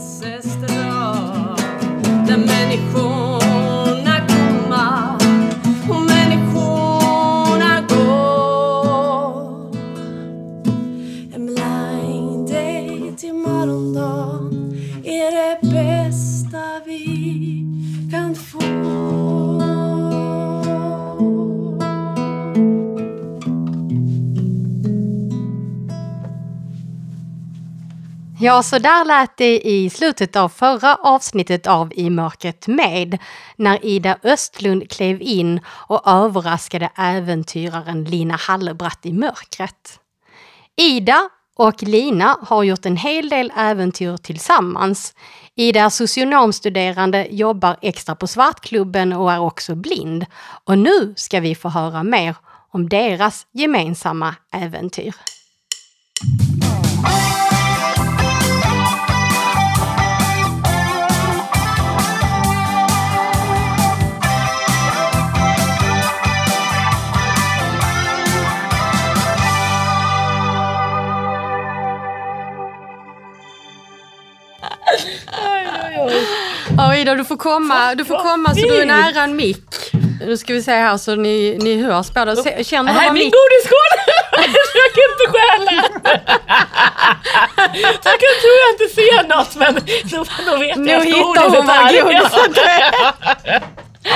ancestors. Ja, så där lät det i slutet av förra avsnittet av I mörkret med, när Ida Östlund klev in och överraskade äventyraren Lina Hallebratt i mörkret. Ida och Lina har gjort en hel del äventyr tillsammans. Ida är socionomstuderande, jobbar extra på Svartklubben och är också blind. Och nu ska vi få höra mer om deras gemensamma äventyr. Ja, Ida, du får komma, du får komma så du är nära en mick. Nu ska vi se här så ni, ni hörs båda. Se- Känner du Här är vad min mick... godisskål! Försök inte stjäla! Så jag kan tro jag inte ser något men då, då vet Nu jag att hittar hon godiset vad är. godiset är.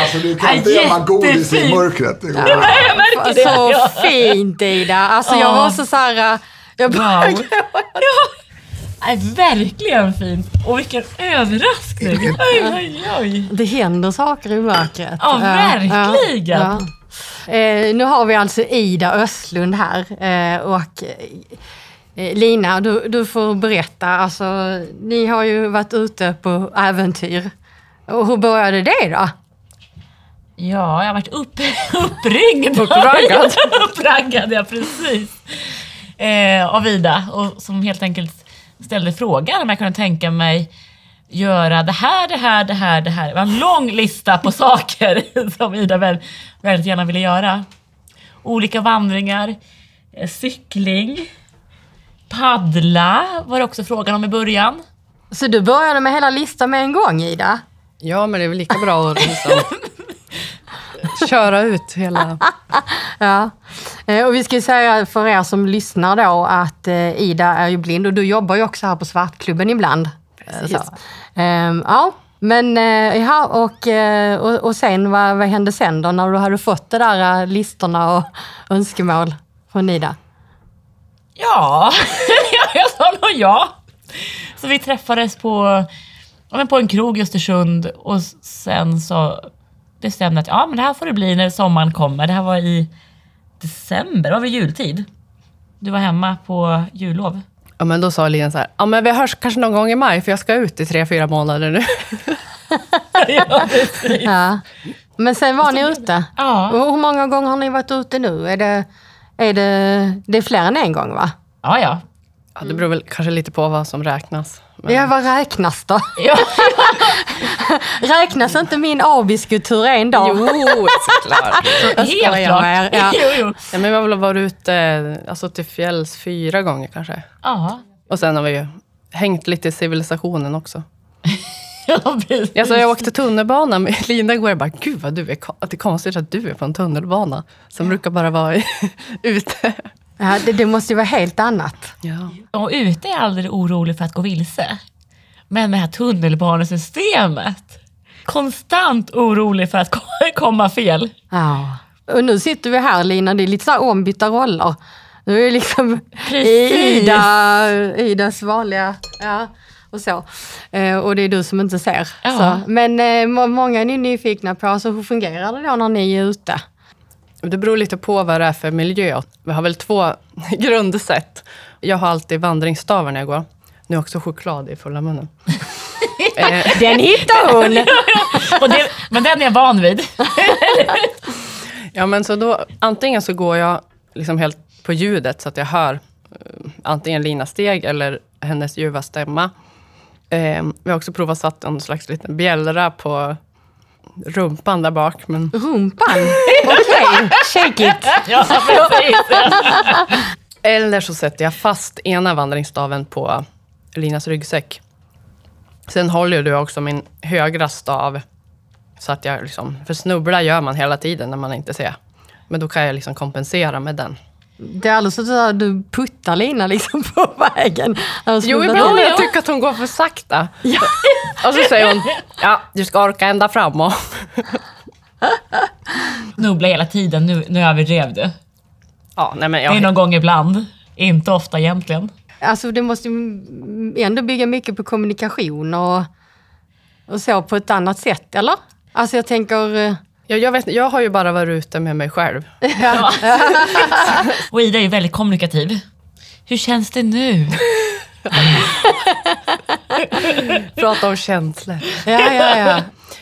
Alltså du kan inte gömma godis i jättefint. mörkret. Det går. Nej, jag märker det. Så fint Ida. Alltså jag Ja. var så så här... äh, Jag bara, Wow. Ja. Nej, verkligen fint. Och vilken överraskning. Oj, oj, oj. Det händer saker i mörkret. Ja, verkligen. ja. Eh, nu har vi alltså Ida Östlund här eh, och eh, Lina, du, du får berätta. Alltså, ni har ju varit ute på äventyr. Och hur började det då? Ja, jag har varit upp, uppringd. Uppraggad. Uppraggad, ja precis. Eh, av Ida och som helt enkelt ställde frågan om jag kunde tänka mig göra det här, det här, det här, det här. Det var en lång lista på saker som Ida väl, väldigt gärna ville göra. Olika vandringar, eh, cykling, paddla var det också frågan om i början. Så du började med hela listan med en gång Ida? Ja, men det är väl lika bra att liksom köra ut hela... Ja. Eh, Och vi ska säga för er som lyssnar då att eh, Ida är ju blind och du jobbar ju också här på Svartklubben ibland. Eh, Så. Ehm, Ja, men eh, ja, och, och, och sen vad, vad hände sen då när du hade fått de där listorna och önskemål från Ida? Ja, jag sa nog ja. Så vi träffades på, ja, på en krog i Östersund och sen så bestämde att ja, men det här får det bli när sommaren kommer. Det här var i december, det var väl jultid. Du var hemma på jullov. Ja, men då sa Lina så här, ja men vi hörs kanske någon gång i maj, för jag ska ut i tre, fyra månader nu. ja. Ja. Men sen var ni ute. Ja. Och hur många gånger har ni varit ute nu? Är det, är det, det är fler än en gång va? ja, ja. Ja, det beror väl kanske lite på vad som räknas. Men, Ja, vad räknas då? ja. Räknas inte min abiskultur en dag? Jo, såklart. Jag Helt klart. med er. Ja. Jo, jo. Ja, men vi har väl varit ute alltså, till fjälls fyra gånger kanske. Ja, Och sen har vi ju hängt lite i civilisationen också. ja precis. Alltså, jag åkte tunnelbana med Lina igår och bara, gud vad du är, det är konstigt att du är på en tunnelbana. Som brukar bara vara ute. Ja, det, det måste ju vara helt annat. Ja. Och ute är jag aldrig orolig för att gå vilse. Men det här tunnelbanesystemet. Konstant orolig för att ko- komma fel. Ja. Och nu sitter vi här Lina, det är lite så här ombytta roller. Nu är det liksom Precis. Ida, Idas vanliga... Ja. Och så. Eh, och det är du som inte ser. Ja. Så. Men eh, må- många är ni nyfikna på, alltså, hur fungerar det då när ni är ute? Det beror lite på vad det är för miljö. Vi har väl två grundsätt. Jag har alltid vandringsstavar när jag går. Nu har jag också choklad i fulla munnen. eh, Den hittar hon! Och det, men den är jag van vid. ja, men så då, antingen så går jag liksom helt på ljudet så att jag hör eh, antingen Linas steg eller hennes ljuva stämma. Eh, vi har också provat satt en slags liten bjällra på rumpan där bak. Men Rumpan? Okej, shake it. Ja, precis. Eller så sätter jag fast ena vandringsstaven på Linas ryggsäck. Sen håller du också min högra stav. Så att jag liksom, för snubbla gör man hela tiden när man inte ser. Men då kan jag liksom kompensera med den. Det är alldeles så att du puttar Lina liksom på vägen. Alltså, Jo, ibland ja. jag tycker att hon går för sakta. Och så säger hon, ja, du ska orka ända fram. Och, Snubbla hela tiden, nu, nu överdrev du. ja, nej men Det är jag, någon gång ibland, inte ofta egentligen. Alltså det måste ändå bygga mycket på kommunikation och, och så på ett annat sätt, eller? Alltså jag tänker... eh, jag, jag, vet, jag har ju bara varit ute med mig själv. Och Ida är ju väldigt kommunikativ. Hur känns det nu? Prata om känslor. Ja, ja, ja.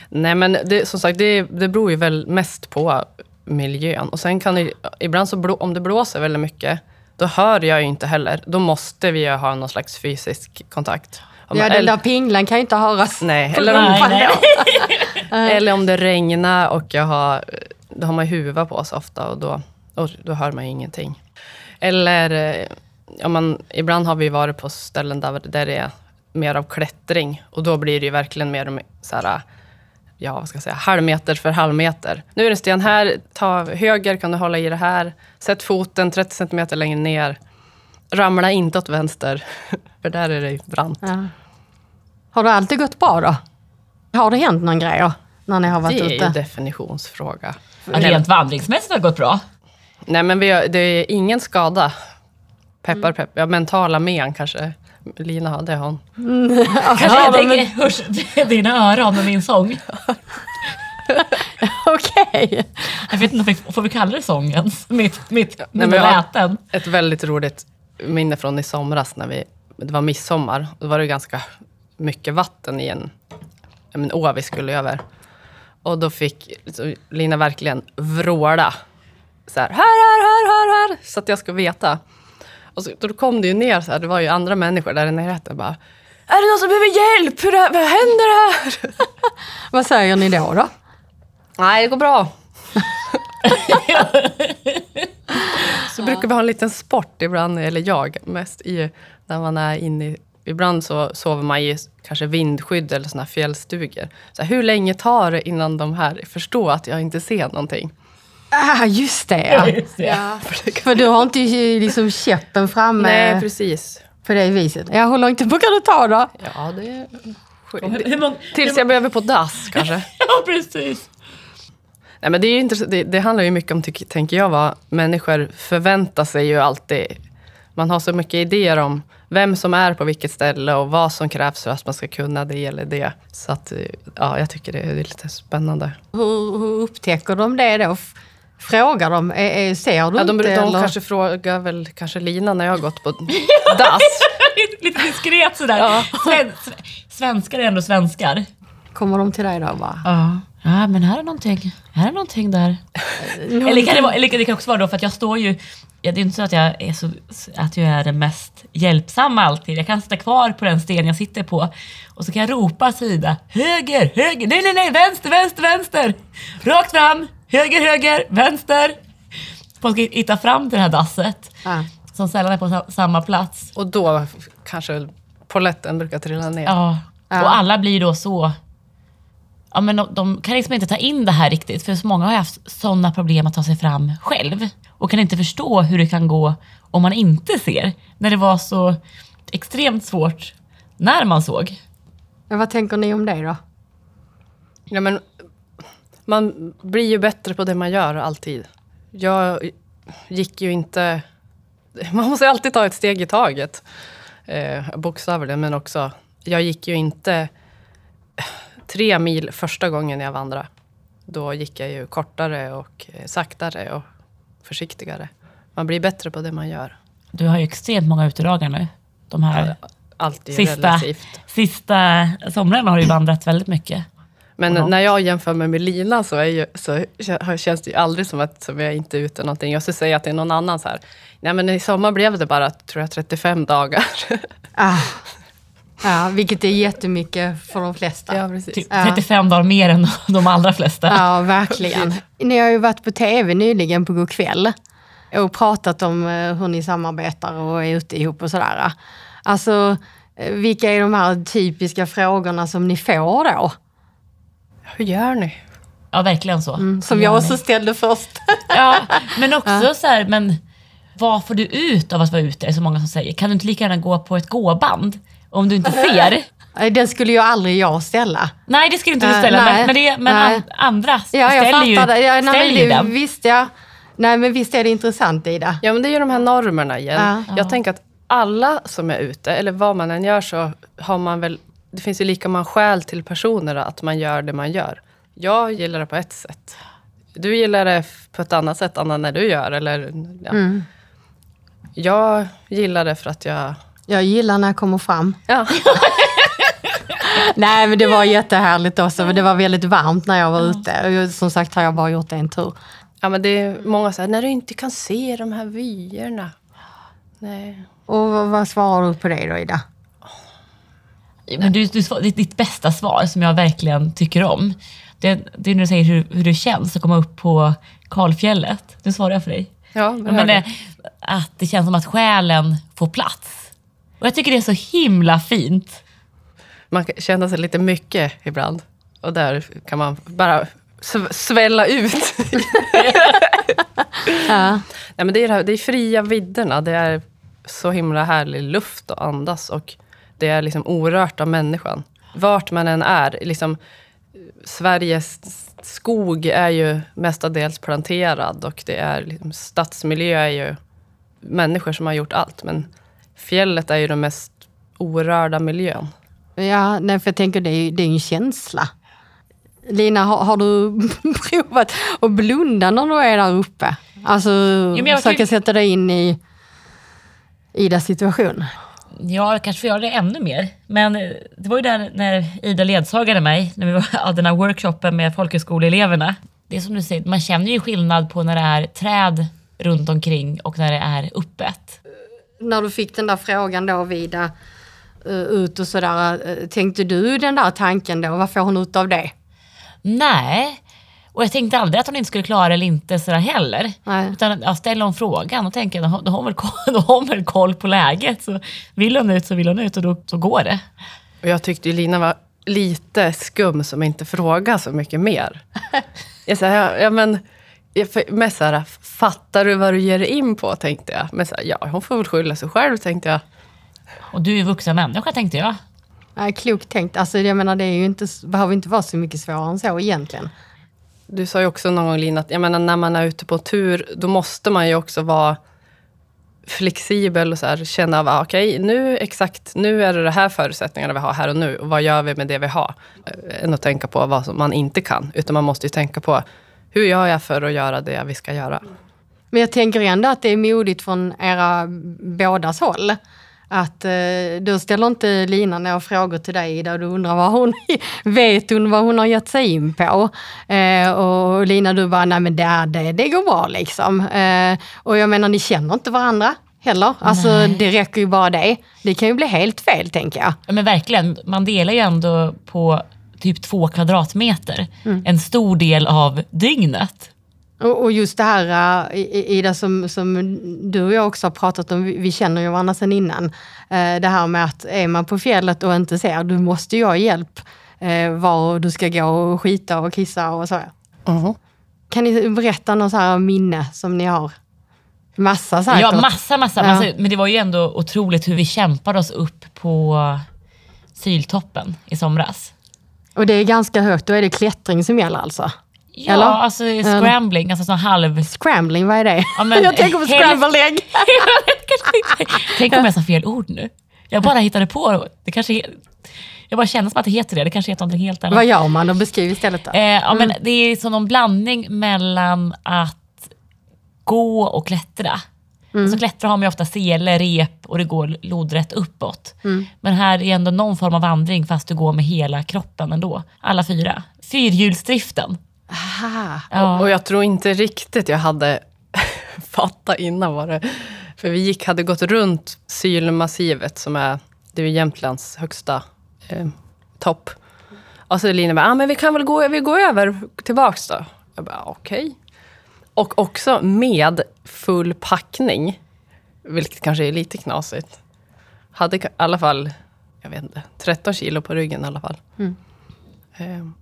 Nej men det, som sagt, det, det beror ju väl mest på miljön. Och sen kan det, ibland så blå, om det blåser väldigt mycket, då hör jag ju inte heller. Då måste vi ju ha någon slags fysisk kontakt. Om ja den där pinglan kan ju inte höras. Nej, eller Nej, om, nej. eller om det regnar och jag har, då har man huva på sig ofta och då, och då hör man ju ingenting. Eller eh, ja, man, ibland har vi varit på ställen där, där det är mer av klättring och då blir det ju verkligen mer så här, ja vad ska jag säga, halvmeter för halvmeter. Nu är det en sten här, ta höger kan du hålla i det här. Sätt foten 30 centimeter längre ner. Ramla inte åt vänster, för där är det brant. Ja. Har det alltid gått bra då? Har det hänt någon grej då, när ni har varit Det är ju ute? definitionsfråga. Ja, Rent vandringsmässigt har det gått bra. Nej, men vi har, det är ingen skada. Peppar, peppar. Ja, mentala men kanske. Lina har, det har hon. Kanske jag tänker, hörs dina öron med min sång. Okej. Jag vet inte, får- vi kalla det sången? Mitt, mitt, Nej, mina men läten. Ett väldigt roligt minne från i somras när vi, det var midsommar. Då var det ganska mycket vatten i en, en å vi skulle över. Och då fick Lina verkligen vråla. Så här, här, här, här, här, här. Så att jag ska veta. Och så, då kom det ju ner så här, det var ju andra människor där i närheten bara. Är det någon som behöver hjälp? Hur, vad händer här? Vad säger ni då? då? Nej, det går bra. så brukar vi ha en liten sport ibland, eller jag mest, i, när man är inne i... Ibland så sover man i kanske vindskydd eller såna fjällstugor. Så här, hur länge tar det innan de här förstår att jag inte ser någonting? Ah, just det ja. Just det. ja. För du har inte liksom käppen framme Nej, precis. på det viset. Ja, hur långt brukar du ta då? Ja, det är... Hur, många, Tills jag behöver på dass kanske. ja, precis. Nej, men det, är ju intressant. Det, det handlar ju mycket om, tänker jag, vad människor förväntar sig ju alltid. Man har så mycket idéer om vem som är på vilket ställe och vad som krävs för att man ska kunna det eller det. Så att, eh, ja, jag tycker det är lite spännande. Hur, hur upptäcker de det då? Frågar de? Är, är, ser du Ja, de inte? de eller? kanske frågar väl kanske Lina när jag har gått på dass. Lite diskret sådär. Ja. Sven, svenskar är ändå svenskar. Kommer de till dig då bara? Ja. ja, men här är någonting. Här är någonting där. Eller kan det, vara, eller det kan också vara då för att jag står ju... Ja, det är inte så att jag är, så, att jag är den mest hjälpsamma alltid. Jag kan sitta kvar på den sten jag sitter på och så kan jag ropa sida. Höger, höger, nej, nej, nej, vänster, vänster, vänster. Rakt fram, höger, höger, vänster. Man ska hitta fram till det här dasset Ja. som sällan är på sa- samma plats. Och då kanske poletten brukar trilla ner. Ja. Ja. Och alla blir då så... Ja, men de, de kan liksom inte ta in det här riktigt, för så många har haft sådana problem att ta sig fram själv och kan inte förstå hur det kan gå om man inte ser, när det var så extremt svårt när man såg. Ja, vad tänker ni om det då? Ja, men man blir ju bättre på det man gör alltid. Jag gick ju inte... Man måste alltid ta ett steg i taget. Eh, bokstavligen, men också... Jag gick ju inte tre mil första gången jag vandrade. Då gick jag ju kortare och saktare och försiktigare. Man blir bättre på det man gör. Du har ju extremt många utedagar nu. De här ju sista, relativt. sista somrarna har du ju vandrat väldigt mycket. Men Ja. när jag jämför mig med Lina så, är ju, så kä- känns det ju aldrig som att som jag inte är ute någonting. Jag skulle säga att det är någon annan så här. Nej men i sommar blev det bara, tror jag, 35 dagar. Ah. Ja, vilket är jättemycket för de flesta. ja, precis. Typ Ja. 35 dagar mer än de allra flesta. Ja, verkligen. Ni har ju varit på tv nyligen på God kväll och pratat om eh, hur ni samarbetar och är ute ihop och sådär. Alltså, Eh, Vilka är de här typiska frågorna som ni får då? Hur gör ni? Ja, verkligen så. Mm, Som jag ni. också ställde först. Ja, men också så här, men vad får du ut av att vara ute? Det är så många som säger. Kan du inte lika gärna gå på ett gåband om du inte ser? Den skulle ju aldrig jag ställa. Nej, det skulle inte du Eh, ställa, nej, men, men, det, men nej. andra Ja, jag ställer ju, det. Ja, nej, ställer det. den. Visst, ja. Nej, men visst är det intressant, Ida. Ja, men det är ju de här normerna igen. Ja. Jag tänker att alla som är ute, eller vad man än gör, så har man väl... Det finns ju lika många skäl till personer att man gör det man gör. Jag gillar det på ett sätt. Du gillar det på ett annat sätt, Anna, när du gör. Eller, ja. Mm. Jag gillar det för att jag... Jag gillar när jag kommer fram. Ja. Nej, men det var jättehärligt också. Det var väldigt varmt när jag var ute. Och som sagt har jag bara gjort en tur. ja, men det är många säger när du inte kan se de här vyerna. Nej. Och vad svarar du på det då, Ida? Men du, du, ditt, bästa svar, som jag verkligen tycker om, det, det är när du säger hur, hur det känns att komma upp på kalfjället. Nu svarar jag för dig. Ja, Ja, men det, att det känns som att själen får plats. Och jag tycker det är så himla fint. Man kan känna sig lite mycket ibland. Och där kan man bara sv- svälla ut. Ja. Nej, men det, är det, här, det är fria vidderna. Det är så himla härlig luft att andas. Och det är liksom orört av människan. Vart man än är. Liksom, Sveriges skog är ju mestadels planterad. Och det är liksom, stadsmiljö är ju människor som har gjort allt. Men fjället är ju den mest orörda miljön. Ja, nej, för jag tänker det är ju det är en känsla. Lina, har, har du provat att blunda när du är där uppe? Alltså, jag försöka kan- sätta dig in i Idas situation. Ja, kanske får göra det ännu mer. Men eh, det var ju där när Ida ledsagade mig, när vi var- hade den här workshopen med folkhögskoleeleverna. Det är som du säger, man känner ju skillnad på när det är träd runt omkring och när det är öppet. När du fick den där frågan då, Vida, eh, ut och sådär, eh, tänkte du den där tanken då? Vad får hon ut av det? Nej, och jag tänkte aldrig att hon inte skulle klara det eller inte sådär heller. Nej. Utan jag ställer hon frågan och tänker jag, då har- hon väl koll, då har hon väl koll på läget. Så vill hon ut så vill hon ut och då så går det. Och jag tyckte ju Lina var lite skum som inte frågade så mycket mer. Jag sa, ja, ja, men, mest så här, fattar du vad du ger dig in på, tänkte jag. Men så här, ja, hon får väl skylla sig själv, tänkte jag. Och du är vuxen människa tänkte jag. Nej, klokt tänkt. Alltså, jag menar, det är ju inte, behöver inte vara så mycket svårare än så egentligen. Du sa ju också någon gång Lina, att jag menar, när man är ute på tur, då måste man ju också vara flexibel och så här, känna av, ah, okej, nu exakt, nu är det de här förutsättningarna vi har här och nu. Och vad gör vi med det vi har? Eh, än att tänka på vad som man inte kan. Utan man måste ju tänka på, hur gör jag för att göra det vi ska göra? Men jag tänker ändå att det är modigt från era bådas håll. Att eh, då ställer inte Lina några frågor till dig där du undrar vad hon vet hon vad hon har gett sig in på. Eh, och Lina du bara, nej men det, det, det går bra liksom. Eh, och jag menar ni känner inte varandra heller. Alltså det räcker ju bara det. Det kan ju bli helt fel tänker jag. Ja, men verkligen, man delar ju ändå på typ två kvadratmeter. En stor del av dygnet. Och, just det här uh, I- Ida som, som du och jag också har pratat om, vi, känner ju varandra sedan innan. Eh, det här med att är man på fjället och inte ser, du måste ju ha hjälp uh, var du ska gå och skita och kissa och så. Kan ni berätta något så här minne som ni har? Massa säkert. Ja, massa, massa. Ja. massa. Men det var ju ändå otroligt hur vi kämpade oss upp på Syltoppen i somras. Och det är ganska högt, då är det klättring som gäller alltså? Ja, Eller? alltså scrambling, alltså sån halv... Scrambling, vad är det? Ja, men jag tänker på scrambled egg. Tänk om jag sa fel ord nu. Jag bara hittade på. Det kanske jag bara känner som att det heter det. Det kanske heter någonting helt annat. Vad gör man? Och beskriv istället då. Eh, ja, Mm. men det är som någon blandning mellan att gå och klättra. Mm. Så klättra har man ju ofta sele, rep och det går lodrätt uppåt. Mm. Men här är ändå någon form av vandring fast du går med hela kroppen ändå. Alla fyra. Fyrhjulsdriften. Aha. Ja. Och jag tror inte riktigt jag hade fattat innan vad det... För vi gick, hade gått runt Sylmassivet som är, det är Jämtlands högsta eh, topp. Och så Lina bara, ah, men vi kan väl gå, vi går över tillbaks då. Jag bara, okej. Och också med full packning, vilket kanske är lite knasigt. Hade i alla fall jag vet inte, 13 kilo på ryggen i alla fall. Eh,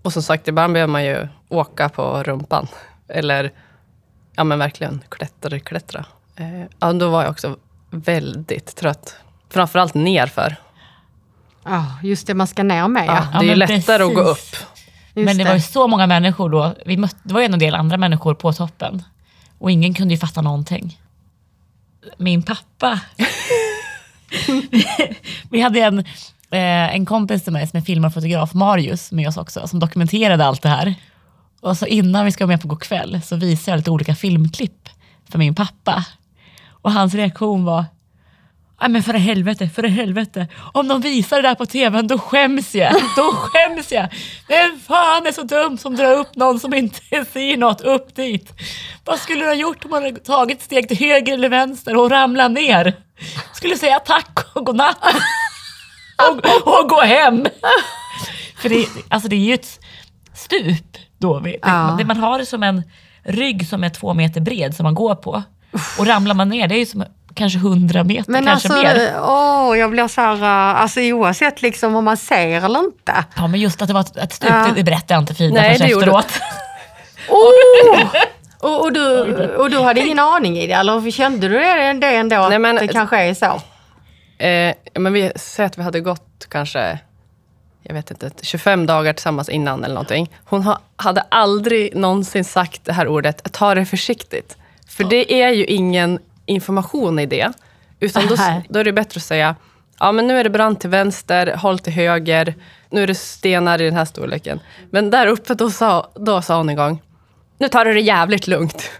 och som sagt, ibland behöver man ju åka på rumpan. Eller ja men verkligen klättra, klättra. Eh, ja, då var jag också väldigt trött. Framförallt nerför. Ja, just det, man ska ner med Ja, ja. Det är ju men lättare att gå upp. precis. Just Men det, var ju så många människor då. Vi mötte, det var ju en del andra människor på toppen. Och ingen kunde ju fatta någonting. Min pappa. vi hade en, eh, en kompis till mig som är filmare och fotograf, Marius, med oss också, som dokumenterade allt det här. Och så innan vi ska vara med på god kväll så visade jag lite olika filmklipp för min pappa. Och hans reaktion var, Nej men för i helvete, för i helvete. Om de visar det där på tvn, då skäms jag. Då skäms jag. Vem fan är så dum som drar upp någon som inte ser något upp dit? Vad skulle du ha gjort om man hade tagit ett steg till höger eller vänster och ramlat ner? Skulle säga tack och godnatt. Och, och gå hem. För det, alltså det är ju ett stup då. du. Ja. Det- Man har det som en rygg som är två meter bred som man går på. Och ramlar man ner, det är ju som kanske hundra meter, Men kanske alltså, mer. åh, jag blir så här, alltså oavsett liksom om man ser eller inte. Ja men just att det var ett, ett stup, Ja. det, berättade jag inte för Ida förrän efteråt. Oh! och, och, du, och du hade ingen aning i det, eller kände du det, det ändå? Nej, men- att det kanske är så? Eh, men vi säger att vi hade gått kanske jag vet inte, 25 dagar tillsammans innan eller någonting. Hon ha, hade aldrig någonsin sagt det här ordet, ta det försiktigt. För det är ju ingen information i det. Utan då, då är det bättre att säga, ja men nu är det brant till vänster, håll till höger, nu är det stenar i den här storleken. Men där uppe då sa, då sa hon en gång, nu tar du det jävligt lugnt.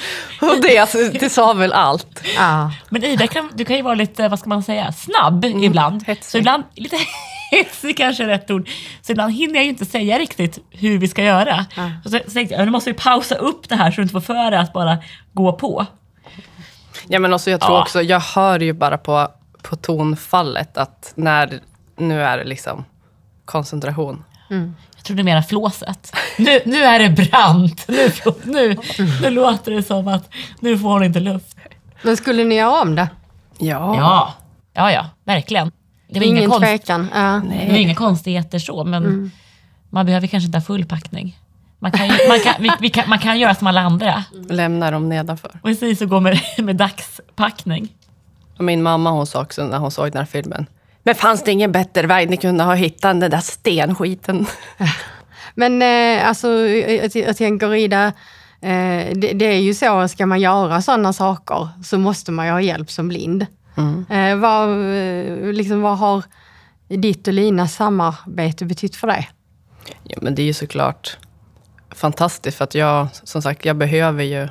Och det, alltså, det sa väl allt. Ja. Men Ida, kan, du kan ju vara lite, vad ska man säga, snabb ibland. Mm, hetsig. Så ibland, lite hetsig kanske är rätt ord. Så ibland hinner jag ju inte säga riktigt hur vi ska göra. Så, så tänkte jag, nu måste vi pausa upp det här så du inte får för dig att bara gå på. Ja, men också, jag tror Ja. också, jag hör ju bara på, på tonfallet att när, nu är det liksom koncentration. Jag tror det är mera flåset. Nu, nu är det brant. Nu, nu, nu låter det som att nu får hon inte luft. Men skulle ni göra om det? Ja. Ja, ja, ja verkligen. Det var, inga Ingen konst, tvekan. Ja. det var inga konstigheter så, men man behöver kanske inte ha full packning. Man kan, ju- man, kan, vi, vi kan, man kan göra som alla andra. Lämna dem nedanför. Precis, och gå med, med dagspackning. Min mamma hon sa också när hon såg den här filmen. Men fanns det ingen bättre väg ni kunde ha hittat den där stenskiten? Men eh, alltså, jag, jag tänker Ida, eh, det, det är ju så, ska man göra sådana saker så måste man ju ha hjälp som blind. Eh, vad, eh, liksom, vad har ditt och Linas samarbete betytt för dig? Ja, men det är ju såklart fantastiskt för att jag, som sagt, jag behöver ju...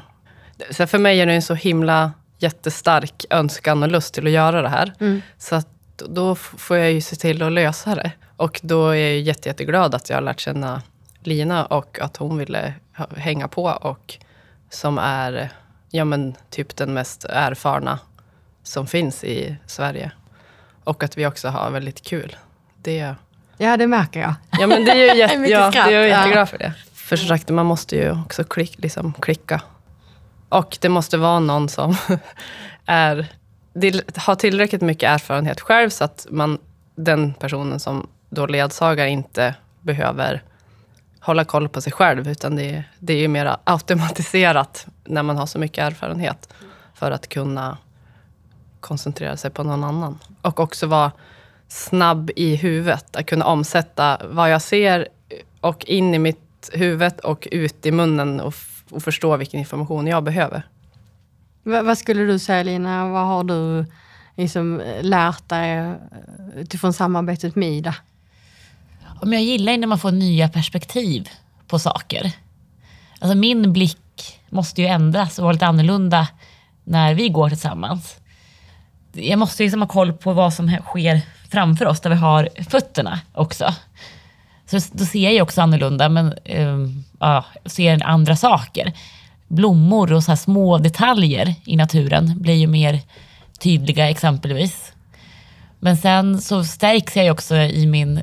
Så för mig är det en så himla jättestark önskan och lust till att göra det här. Så att då får jag ju se till att lösa det. Och då är jag jätte, jätteglad att jag har lärt känna Lina och att hon ville hänga på och som är ja, men, typ den mest erfarna som finns i Sverige. Och att vi också har väldigt kul. Det, Ja, det märker jag. Ja, men det är ju jätte, ja, det är jag ja. jätteglad för det. För som sagt, man måste ju också klick, liksom, klicka. Och det måste vara någon som är, har tillräckligt mycket erfarenhet själv så att man, den personen som då ledsagar inte behöver hålla koll på sig själv. Utan det, är- det är ju mer automatiserat när man har så mycket erfarenhet. För att kunna koncentrera sig på någon annan. Och också vara snabb i huvudet. Att kunna omsätta vad jag ser och in i mitt huvud och ut i munnen och, och förstå vilken information jag behöver. V vad skulle du säga Lina, vad har du liksom lärt dig eh, utifrån samarbetet med Ida? Om jag gillar när man får nya perspektiv på saker. Alltså min blick måste ju ändras och vara lite annorlunda när vi går tillsammans. Jag måste liksom ha koll på vad som sker framför oss, där vi har fötterna också. Så då ser jag ju också annorlunda, men um, ja, ser andra saker. Blommor och så små detaljer i naturen blir ju mer tydliga exempelvis. Men sen så stärks jag ju också i min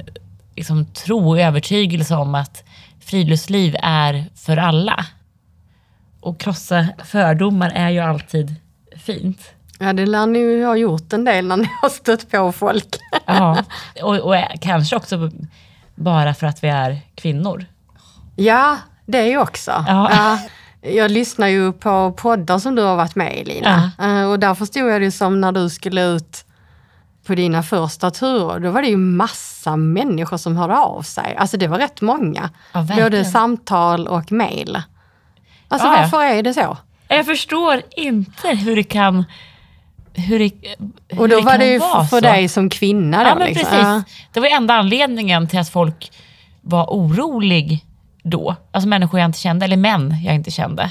liksom, tro och övertygelse om att friluftsliv är för alla. Och krossa fördomar är ju alltid fint. Ja, det lär ni ju ha gjort en del när ni har stött på folk. Ja. Och, och kanske också bara för att vi är kvinnor. Ja, det också. Ja. Ja. Jag lyssnar ju på poddar som du har varit med i Lina. Eh, Och där förstod jag det som när du skulle ut på dina första turer. Då var det ju massa människor som hörde av sig. Alltså det var rätt många. Ja, verkligen. Både samtal och mejl. Alltså Ja, ja. varför är det så? Jag förstår inte hur det kan hur det, hur Och då det var det ju för så. dig som kvinna då. Ja, men liksom. precis. Ja. Det var enda anledningen till att folk var orolig då. Alltså människor jag inte kände, eller män jag inte kände.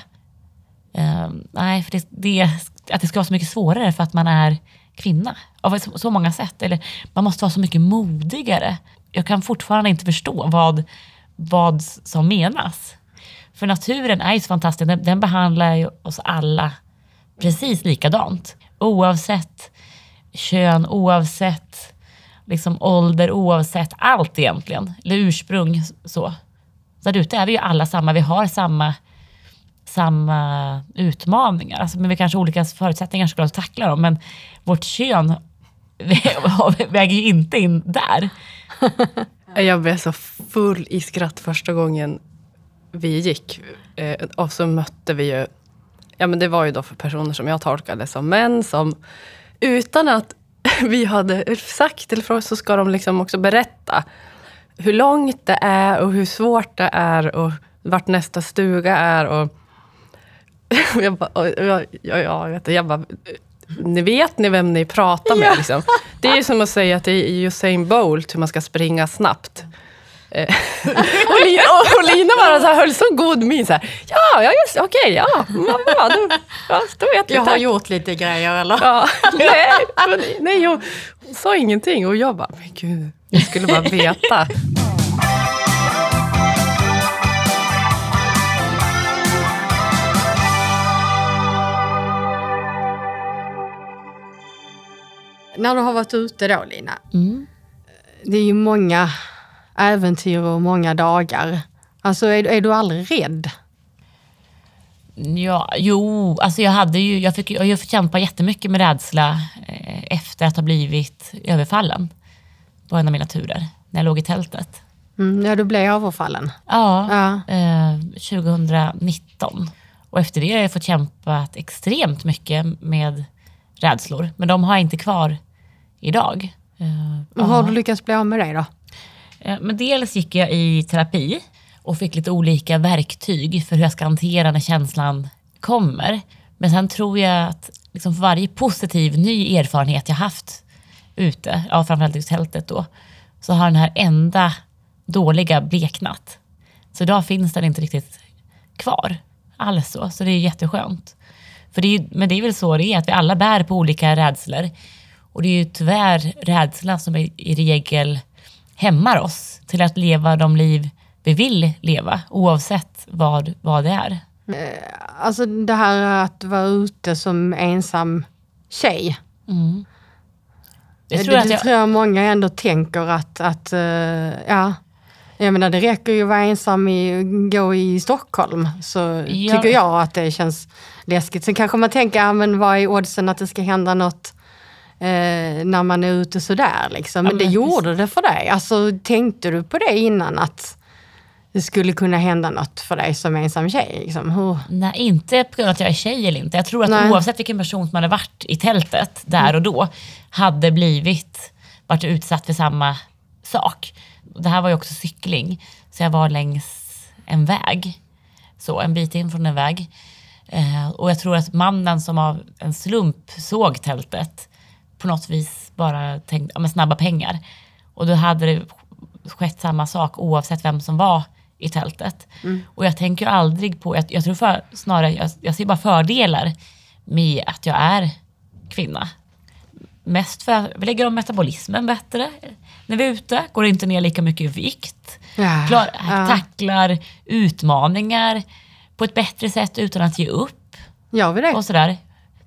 Ehm, nej, för det, det, att det ska vara så mycket svårare för att man är kvinna. Av så, så många sätt. Eller man måste vara så mycket modigare. Jag kan fortfarande inte förstå vad, vad som menas. För naturen är ju så fantastisk. Den, den behandlar ju oss alla precis likadant. Oavsett kön, oavsett liksom ålder, oavsett allt egentligen. Eller ursprung. Så. Där ute är vi ju alla samma. Vi har samma, samma utmaningar. Alltså, men vi kanske har olika förutsättningar såklart att tackla dem. Men vårt kön väger ju inte in där. Jag blev så full i skratt första gången vi gick. Eh, och så mötte vi ju, ja men det var ju då för personer som jag tolkade som män som utan att vi hade sagt till fråga så ska de liksom också berätta hur långt det är och hur svårt det är och vart nästa stuga är. Och jag bara, och jag, jag, jag, jag bara, ni vet ni vem ni pratar med? Liksom. Det är ju som att säga till Usain Bolt hur man ska springa snabbt. Eh, och, Lina, och, och Lina bara så här, höll så god min. Så här, ja, ja, just okej, ja, ja, bra, ja, då vet. Jag har tack." gjort lite grejer eller? Ja, nej, men, nej, hon sa ingenting. Och jag bara, men gud, jag skulle bara veta. När du har varit ute då Lina, Mm. det är ju många äventyr och många dagar. Alltså är, är du aldrig rädd? Ja, jo, alltså jag hade ju, jag fick, jag fick kämpa jättemycket med rädsla eh, efter att ha blivit överfallen på en av mina turer, när jag låg i tältet. Mm, ja, du blev överfallen. Ja, Ja. eh, 2019. Och efter det har jag fått kämpa extremt mycket med rädslor, men de har jag inte kvar idag. Eh, Men har du lyckats bli av med det då? Eh, Men dels gick jag i terapi och fick lite olika verktyg för hur jag ska hantera när känslan kommer. Men sen tror jag att liksom för varje positiv ny erfarenhet jag haft ute, ja, framförallt i tältet då, så har den här enda dåliga bleknat. Så idag finns den inte riktigt kvar alls så, så det är jätteskönt. För det är, men det är väl så det är, att vi alla bär på olika rädslor. Och det är ju tyvärr rädslan som i, i regel hämmar oss till att leva de liv vi vill leva, oavsett vad, vad det är. Alltså det här att vara ute som ensam tjej. Jag Det, tror det, att jag, tror jag många ändå tänker att, att eh, ja. Jag menar det räcker ju att vara ensam i, gå i Stockholm så Ja. tycker jag att det känns läskigt. Sen kanske man tänker, ja, men vad är oddsen att det ska hända något eh, när man är ute sådär liksom. Men, Ja, det men gjorde det för dig. Alltså tänkte du på det innan att det skulle kunna hända något för dig som ensam tjej? Liksom? Hur? nej, inte på grund av att jag är tjej eller inte. Jag tror att Nej. oavsett vilken person som hade varit i tältet där och då, hade blivit varit utsatt för samma sak. Det här var ju också cykling, så jag var längs en väg. Så, en bit in från en väg. Eh, och jag tror att mannen som av en slump såg tältet på något vis bara tänkte, ja men snabba pengar. Och då hade det skett samma sak oavsett vem som var i tältet. Och jag tänker aldrig på, jag, jag tror för, snarare, jag, jag ser bara fördelar med att jag är kvinna. Mest för att vi lägger om metabolismen bättre när vi är ute, går inte ner lika mycket i vikt. Ja, Klar, ja. Tacklar utmaningar på ett bättre sätt utan att ge upp Gör vi det? och sådär.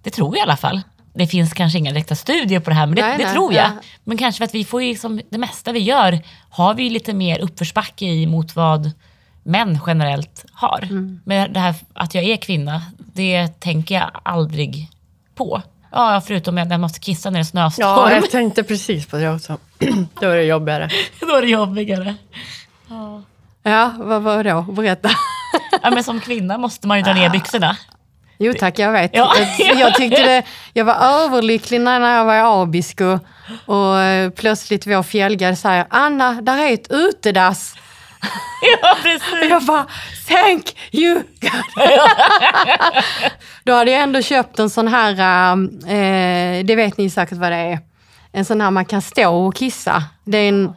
Det tror jag i alla fall. Det finns kanske inga direkta studier på det här, men det, Nej, det nej, tror jag. ja. Men kanske för att vi får ju liksom, det mesta vi gör har vi lite mer uppförsbacke i mot vad män generellt har. Mm. Men det här att jag är kvinna, det tänker jag aldrig på. Ja, förutom när jag måste kissa när det är snöstorm. Ja, jag tänkte precis på det också. Då är det jobbigare. Då är det jobbigare. Ja, vad var det då? Berätta. Ja, men som kvinna måste man ju dra ner byxorna. Jo tack, jag vet. Ja. Jag, jag tyckte det, jag var överlycklig när jag var i Abisko och eh, plötsligt vår fjällguide säger Anna, där är ett utedass. Ja, Och precis. jag bara, thank you God. Då hade jag ändå köpt en sån här, eh, det vet ni säkert vad det är, en sån här man kan stå och kissa. Det är en,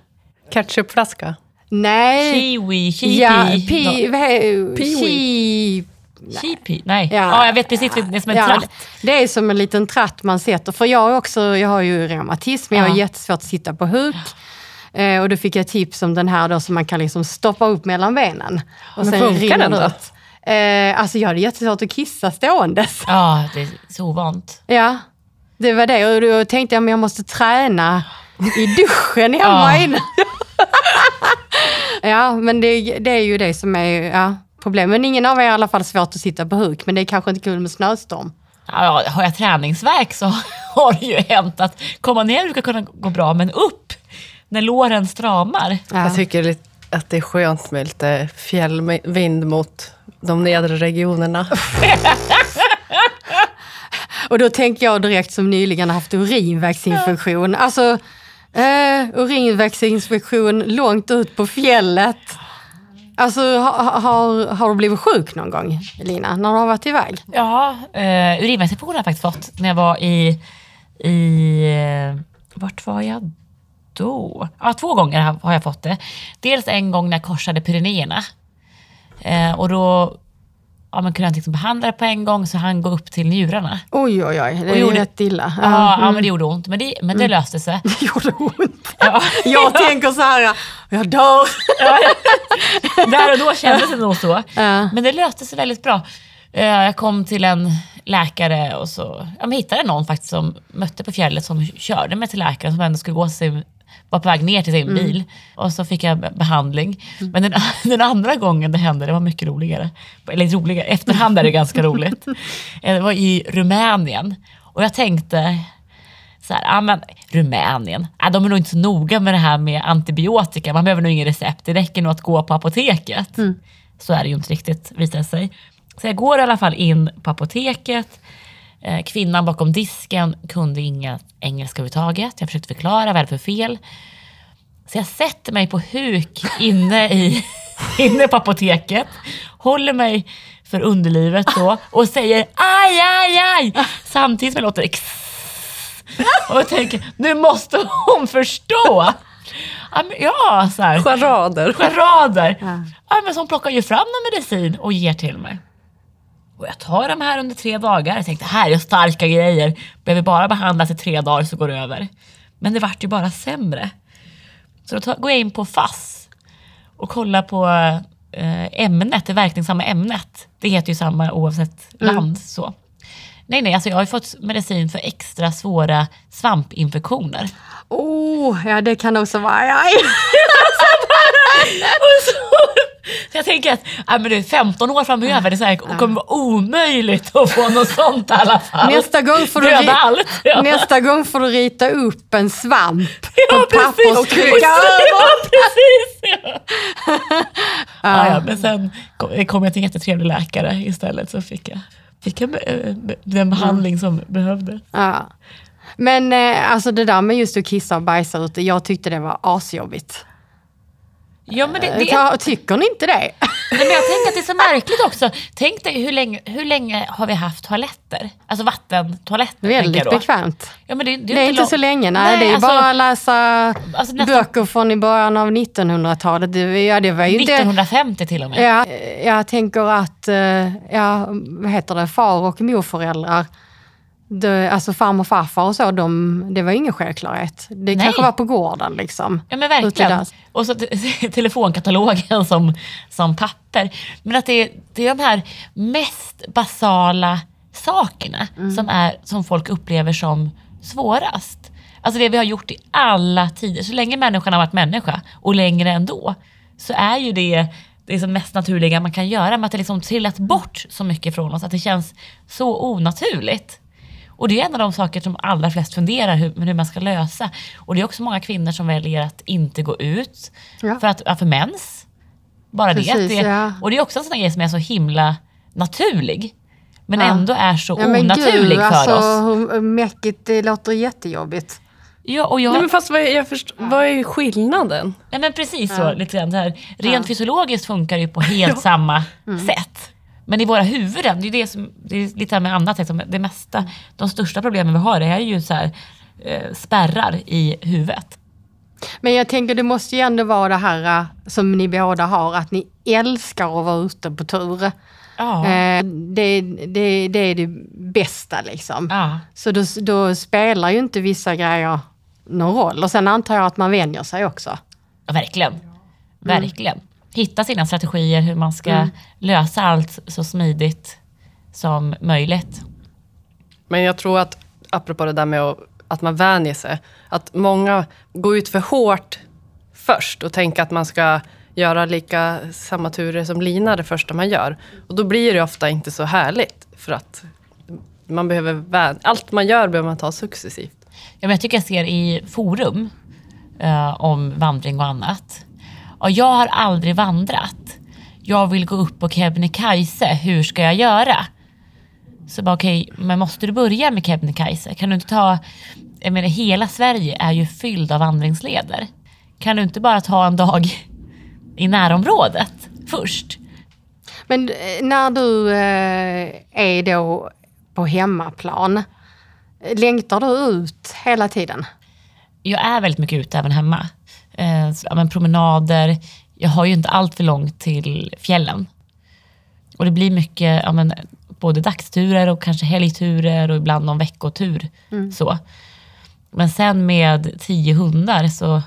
Ketchupflaska. nej, Kiwi, chipi. ja, pi, Peewee. chi, Chipi? Nej. Ja. Ja. jag vet precis. Det är som en Ja, tratt. det är som en liten tratt man sätter. För jag, också, jag har ju reumatism, jag har jättesvårt att sitta på huk. Eh, och då fick jag tips om den här då som man kan liksom stoppa upp mellan benen. Och Men funkar rinner den då? ut. Eh, alltså jag hade jättesvårt att kissa ståendes. Ja, det är så ovant. Ja, det var det. Och då tänkte jag men jag måste träna i duschen hemma Ja. innan. ja, men det, det är ju det som är ja, problemet. Men ingen av er har i alla fall svårt att sitta på huk. Men det är kanske inte kul med snöstorm. Ja, har jag träningsverk så har det ju hänt att komma ner brukar kunna gå bra, men upp när låren stramar. Ja. Jag tycker att det är skönt med lite fjällvind mot de nedre regionerna. Och då tänker jag direkt som nyligen haft urinvägsinfektion. Alltså eh, urinvägsinfektion långt ut på fjället. Alltså har, har, har du blivit sjuk någon gång Lina, när du har varit iväg? Ja, eh, urinvägsinfektion har jag faktiskt fått när jag var i, i eh, vart var jag då? Ja, två gånger har- har jag fått det. Dels en gång när jag korsade Pyrenéerna. Eh, och då ja, men kunde inte liksom behandla det på en gång så han gå upp till njurarna. Oj oj oj, det är gjorde- rätt illa. Ja, Ja, ja men det gjorde ont, men det, men det löste sig. Det gjorde ont. Ja. Jag tänker så här, jag dör. Där och då kändes det nog så. Ja. Men det löste sig väldigt bra. Eh, Jag kom till en läkare och så ja, men hittade någon faktiskt som mötte på fjället som körde mig till läkaren som ändå skulle gå sin, var på väg ner till sin bil. Och så fick jag be- behandling. Men den, den andra gången det hände, det var mycket roligare. Eller roligare, efterhand är det ganska roligt. Eh, Det var i Rumänien. Och jag tänkte, så här, ah, men Rumänien, ah, de är nog inte så noga med det här med antibiotika. Man behöver nog ingen recept, det räcker nog att gå på apoteket. Så är det ju inte riktigt visar sig. Så jag går i alla fall in på apoteket. Eh, Kvinnan bakom disken kunde inga engelska överhuvudtaget. Jag försökte förklara vad det för fel. Så jag sätter mig på huk inne, i, inne på apoteket, håller mig för underlivet då och säger aj, aj, aj, samtidigt som jag låter ex och jag tänker, nu måste hon förstå. Ja, ja så här. Charader. Charader. Ja. men så hon plockar ju fram någon medicin och ger till mig. Och jag tar de här under tre dagar. Jag tänkte, här är starka grejer. Behöver bara behandlas i tre dagar så går det över. Men det vart ju bara sämre. Så då går jag in på FASS och kollar på eh, ämnet, det verkningsamma ämnet. Det heter ju samma oavsett land. Så. Nej, nej, alltså jag har fått medicin för extra svåra svampinfektioner. Oh, ja det kan också vara, aj, aj. Och så, så jag tänker att ja, men det är 15 år framöver, det är så här, det kommer vara omöjligt att få något sånt i alla fall. Nästa gång får du, allt. Ja. nästa gång får du rita upp en svamp Ja, på papper och trycka Ja, över. precis. Ja. Ja, ja, men sen kom, kom jag till en jättetrevlig läkare istället så fick jag, fick jag eh, den behandling som behövdes. Ja. Men eh, alltså det där med just att kissa och bajsa ute, jag tyckte det var asjobbigt. Ja, men det, det, Ta, tycker ni inte det? Nej, men jag tänker att det är så märkligt också. Tänk dig hur länge, hur länge har vi haft toaletter? Alltså vattentoaletter. Väldigt bekvämt. Ja, men det, Det är inte lång- så länge, nej. det är alltså, bara att läsa alltså nästan- böcker från i början av 1900-talet. Det, ja, det var ju inte... 1950 till och med. Ja, jag tänker att, eh, ja, vad heter det, far och morföräldrar, det, alltså farmor och farfar och så, de, det var ingen självklarhet. Det Nej. kanske var på gården liksom. Ja men verkligen. Och så te- telefonkatalogen som, som papper. Men att det är, det är de här mest basala sakerna Mm. som, är, som folk upplever som svårast. Alltså det vi har gjort i alla tider. Så länge människan har varit människa och längre ändå så är ju det det är som mest naturliga man kan göra med att det liksom trillat bort så mycket från oss att det känns så onaturligt. Och det är en av de saker som allra flest funderar hur, hur man ska lösa. Och det är också många kvinnor som väljer att inte gå ut Ja. för, att, för mens. Bara det, Precis, det. ja. Och det är också en sån här grej som är så himla naturlig. Men Ja. ändå är så Ja, onaturlig gud, för alltså, oss. hur mäckigt, det låter jättejobbigt. Ja, och jag, Nej, men fast vad är, jag först, vad är skillnaden? Ja men precis så, lite grann så här. Rent Ja. fysiologiskt funkar det ju på helt samma sätt. Men i våra huvuden, det är det som, det är lite här med annat, liksom, det mesta, de största problemen vi har är ju så här, eh, spärrar i huvudet. Men jag tänker det måste ju ändå vara det här äh, som ni båda har, att ni älskar att vara ute på tur. Ja. Eh, det, det, det är det bästa liksom. ja. Så då, då spelar ju inte vissa grejer någon roll. Och sen antar jag att man vänjer sig också. Ja, verkligen. Verkligen. Hitta sina strategier hur man ska lösa allt så smidigt som möjligt. Men jag tror att, apropå det där med att, att man vänjer sig, att många går ut för hårt först och tänker att man ska göra lika samma turer som Lina det första man gör. Och då blir det ofta inte så härligt för att man behöver vän- allt man gör behöver man ta successivt. Ja, men jag tycker jag ser i forum eh, om vandring och annat. Ja, jag har aldrig vandrat. Jag vill gå upp på Kebnekaise. Hur ska jag göra? Så bara okej, men måste du börja med Kebnekaise? Kan du inte ta... Jag menar, hela Sverige är ju fylld av vandringsleder. Kan du inte bara ta en dag i närområdet först? Men eh, när du eh, är då på hemmaplan, längtar du ut hela tiden? jag är väldigt mycket ute även hemma. Eh, så, ja, men promenader. Jag har ju inte allt för långt till fjällen. Och det blir mycket ja, men, både dagsturer och kanske helgturer och ibland någon veckotur. Så. Men sen med tio hundar så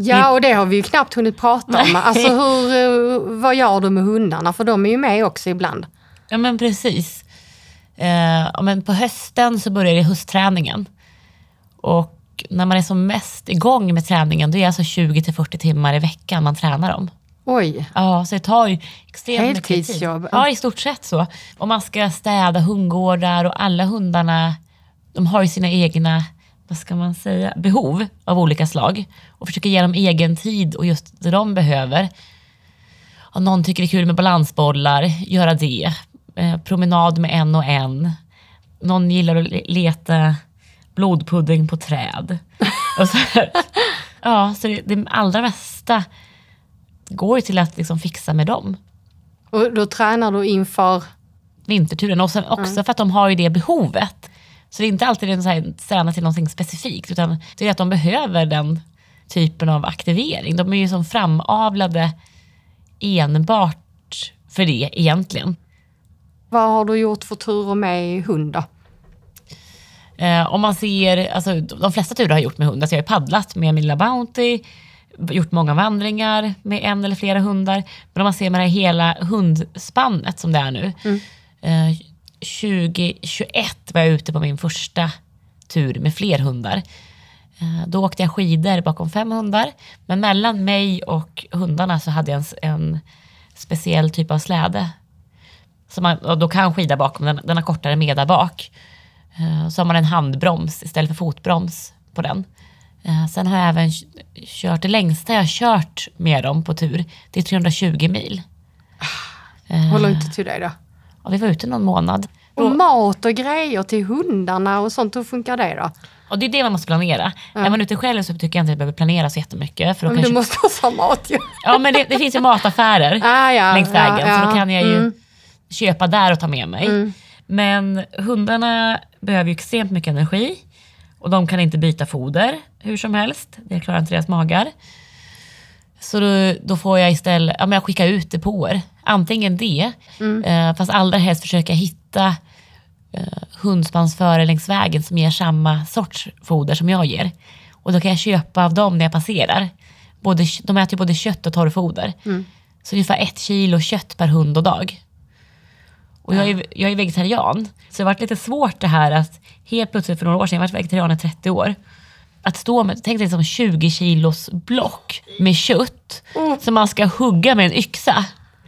Ja, och det har vi ju knappt hunnit prata om. Alltså hur, eh, vad gör du med hundarna? För de är ju med också ibland. Ja men precis. Eh, men på hösten så börjar det höstträningen. Och när man är som mest igång med träningen, då är det alltså 20-40 timmar i veckan man tränar dem. Oj, Ja, så det tar ju extremt mycket tid. Heltidsjobb. Ja, i stort sett så. Och man ska städa hundgårdar och alla hundarna, de har ju sina egna, vad ska man säga, behov av olika slag. Och försöka ge dem egen tid och just det de behöver. Om någon tycker det är kul med balansbollar, göra det. Eh, promenad med en och en. Någon gillar att le- leta blodpudding på träd. Och så här. Ja, så det, det allra mesta går ju till att liksom fixa med dem. och då tränar du inför... Vinterturen. Och sen också för att de har ju det behovet. Så det är inte alltid en så här, träna till någonting specifikt, utan det är att de behöver den typen av aktivering. De är ju som framavlade enbart för det egentligen. Vad har du gjort för turer med hund då? Eh, om man ser, alltså, de flesta turer har jag gjort med hund. Alltså, jag har paddlat med min lilla Bounty, gjort många vandringar med en eller flera hundar. Men om man ser med det här hela hundspannet som det är nu. Eh, 2021 var jag ute på min första tur med fler hundar. Eh, då åkte jag skidor bakom fem hundar. Men mellan mig och hundarna så hade jag en, en speciell typ av släde. Så man, och då kan skida bakom, den, den har kortare med där bak. Eh, Så har man en handbroms istället för fotbroms på den. Eh, Sen har jag även kört, det längsta jag har kört med dem på tur, det är 320 mil. Hur långt tog det då? Och vi var ute någon månad. Och mat och grejer till hundarna och sånt, hur funkar det då? Och det är det man måste planera. Är man ute själv så tycker jag inte att jag behöver planera så jättemycket. För då Men kan du måste ha mat ju. Ja men det, det finns ju mataffärer Ah, ja, längs vägen ja, så då ja. kan jag ju Mm. köpa där och ta med mig. Men hundarna behöver ju extremt mycket energi och de kan inte byta foder hur som helst. Det klarar inte deras magar. Så då, då får jag istället ja, men jag skickar ut depåer. Antingen det, eh, fast allra helst försöka hitta eh, hundspansförare längs vägen som ger samma sorts foder som jag ger. Och då kan jag köpa av dem när jag passerar. Både, de äter ju både kött och torrfoder. Så ungefär ett kilo kött per hund och dag. Och jag är, jag är vegetarian, så det har varit lite svårt det här att helt plötsligt för några år sedan, jag har varit vegetarian i 30 år, att stå med, tänk dig som 20 kilos block med kött som man ska hugga med en yxa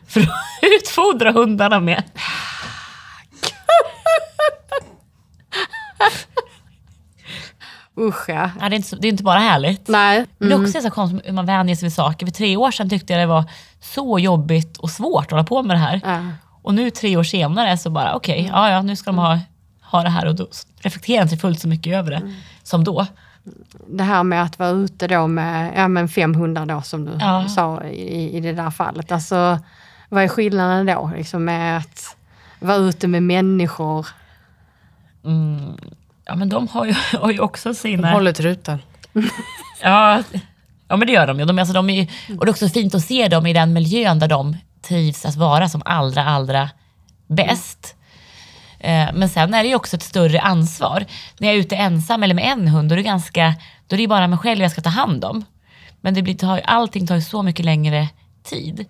för att utfodra hundarna med. Usch ja. Ja, det, är inte, det är inte bara härligt. Nej. Men det är Mm. också så konstigt hur man vänjer sig vid saker. För tre år sedan tyckte jag det var så jobbigt och svårt att hålla på med det här. Ja. Och nu tre år senare så bara okej, ja, ja nu ska de ha, ha det här och då reflekterar jag inte fullt så mycket över det som då. Det här med att vara ute då med ja, men fem hundar då som du Ja. sa i, i det där fallet. Alltså, vad är skillnaden då liksom med att vara ute med människor? Mm. Ja men de har ju, har ju också De sina... håller truten. Ja, ja men det gör de ju. De, alltså, de är ju. Och det är också fint att se dem i den miljön där de trivs att vara som allra, allra bäst. Mm. Men sen är det ju också ett större ansvar. När jag är ute ensam eller med en hund, då är det, ganska, då är det bara mig själv jag ska ta hand om. Men det blir, tar, allting tar ju så mycket längre tid.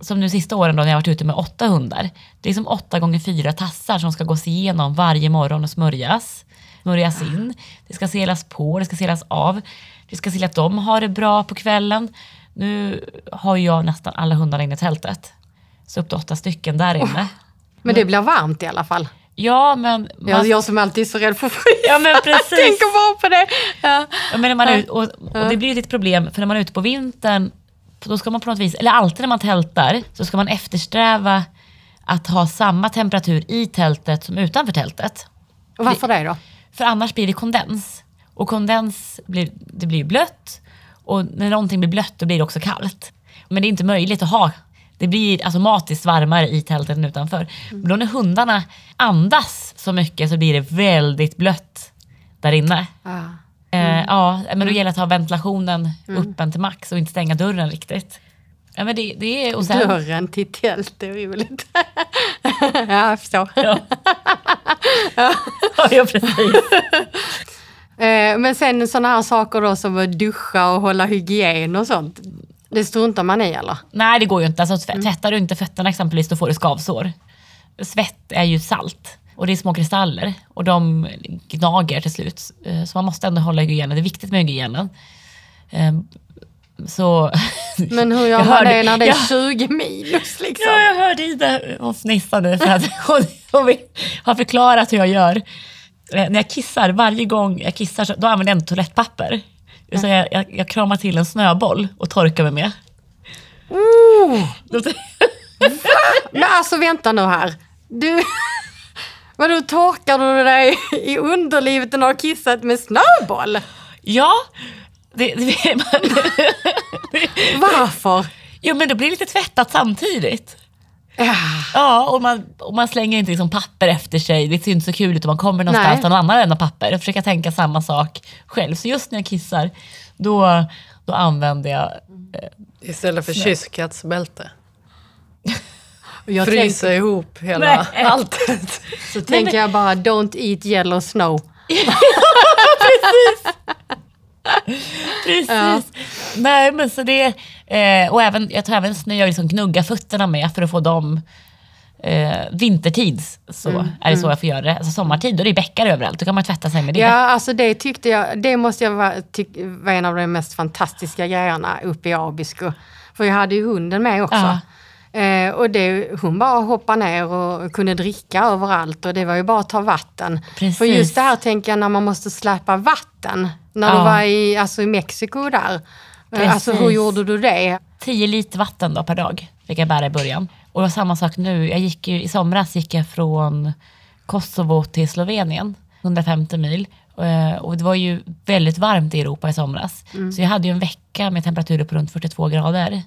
Som nu sista åren då när jag har varit ute med åtta hundar. Det är som åtta gånger fyra tassar som ska gås igenom varje morgon och smörjas. Smörjas in. Det ska selas på, det ska selas av. Det ska se till att de har det bra på kvällen. Nu har jag nästan alla hundarna inne i tältet. Så upp till åtta stycken där inne. Men det blir varmt i alla fall. Ja men... man- Jag, jag som alltid är så rädd för frysa. Ja men precis. Tänker bara på det. Ja. Ja, men när man är, ut- och, och det blir ju ett problem för när man är ute på vintern, då ska man på något vis, eller alltid när man tältar, så ska man eftersträva att ha samma temperatur i tältet som utanför tältet. Och varför det då? För annars blir det kondens. Och kondens blir, det blir blött och när någonting blir blött då blir det också kallt. Men det är inte möjligt att ha, det blir automatiskt varmare i tältet än utanför. Men då när hundarna andas så mycket så blir det väldigt blött där inne. Ja. Eh, ja, men då gäller det att ha ventilationen öppen till max och inte stänga dörren riktigt. Ja, men det, det är, och sen, Dörren till tält är roligt. ja, jag förstår. Ja. ja, precis. Eh, Men sen sådana här saker då som att duscha och hålla hygien och sånt. Det struntar man i eller? Nej, det går ju inte. Alltså, tvä- tvättar du inte fötterna exempelvis, då får du skavsår. Svett är ju salt och det är små kristaller och de gnager till slut. Eh, Så man måste ändå hålla hygienen. Det är viktigt med hygienen. Eh, Så... Men hur gör Jag man det när det är Ja. 20 minus liksom? Ja, jag hörde Ida, hon fnissade för att hon, hon har förklarat hur jag gör. Eh, När jag kissar, varje gång jag kissar då använder jag inte toalettpapper. Så jag, jag, jag kramar till en snöboll och torkar mig med. Oh, men alltså vänta nu här. Du, vadå torkar du dig i underlivet när du har kissat med snöboll? Ja, det, det, Varför? jo, men då blir det lite tvättat samtidigt. Ja, Ja, och man, och man slänger inte liksom papper efter sig. Det ser inte så kul ut om man kommer någonstans och någon annan lämnar papper. Jag försöker tänka samma sak själv. Så just när jag kissar, då, då använder jag Istället för kysskatsbälte. och jag Frysa tänker, ihop hela Nej. alltet. så tänker jag bara don't eat yellow snow. Precis. Nej men så det, eh, och även, jag tar även snö och liksom gnugga fötterna med för att få dem eh, vintertids så Mm, är det så jag får göra det. Alltså sommartid då är det bäckar överallt, då kan man tvätta sig med det. Ja, alltså det tyckte jag, det måste jag vara, tyck, var en av de mest fantastiska grejerna uppe i Abisko. För jag hade ju hunden med också. Eh, och det, hon bara hoppade ner och kunde dricka överallt och det var ju bara att ta vatten. Precis. För just det här tänker jag när man måste släpa vatten. När du Ja. var i, alltså i Mexiko där. Eh, Alltså hur Precis. gjorde du det? 10 liter vatten då per dag fick jag bära i början. Och det var samma sak nu. Jag gick ju, I somras gick jag från Kosovo till Slovenien, 150 mil. Eh, Och det var ju väldigt varmt i Europa i somras. Så jag hade ju en vecka med temperaturer på runt 42 grader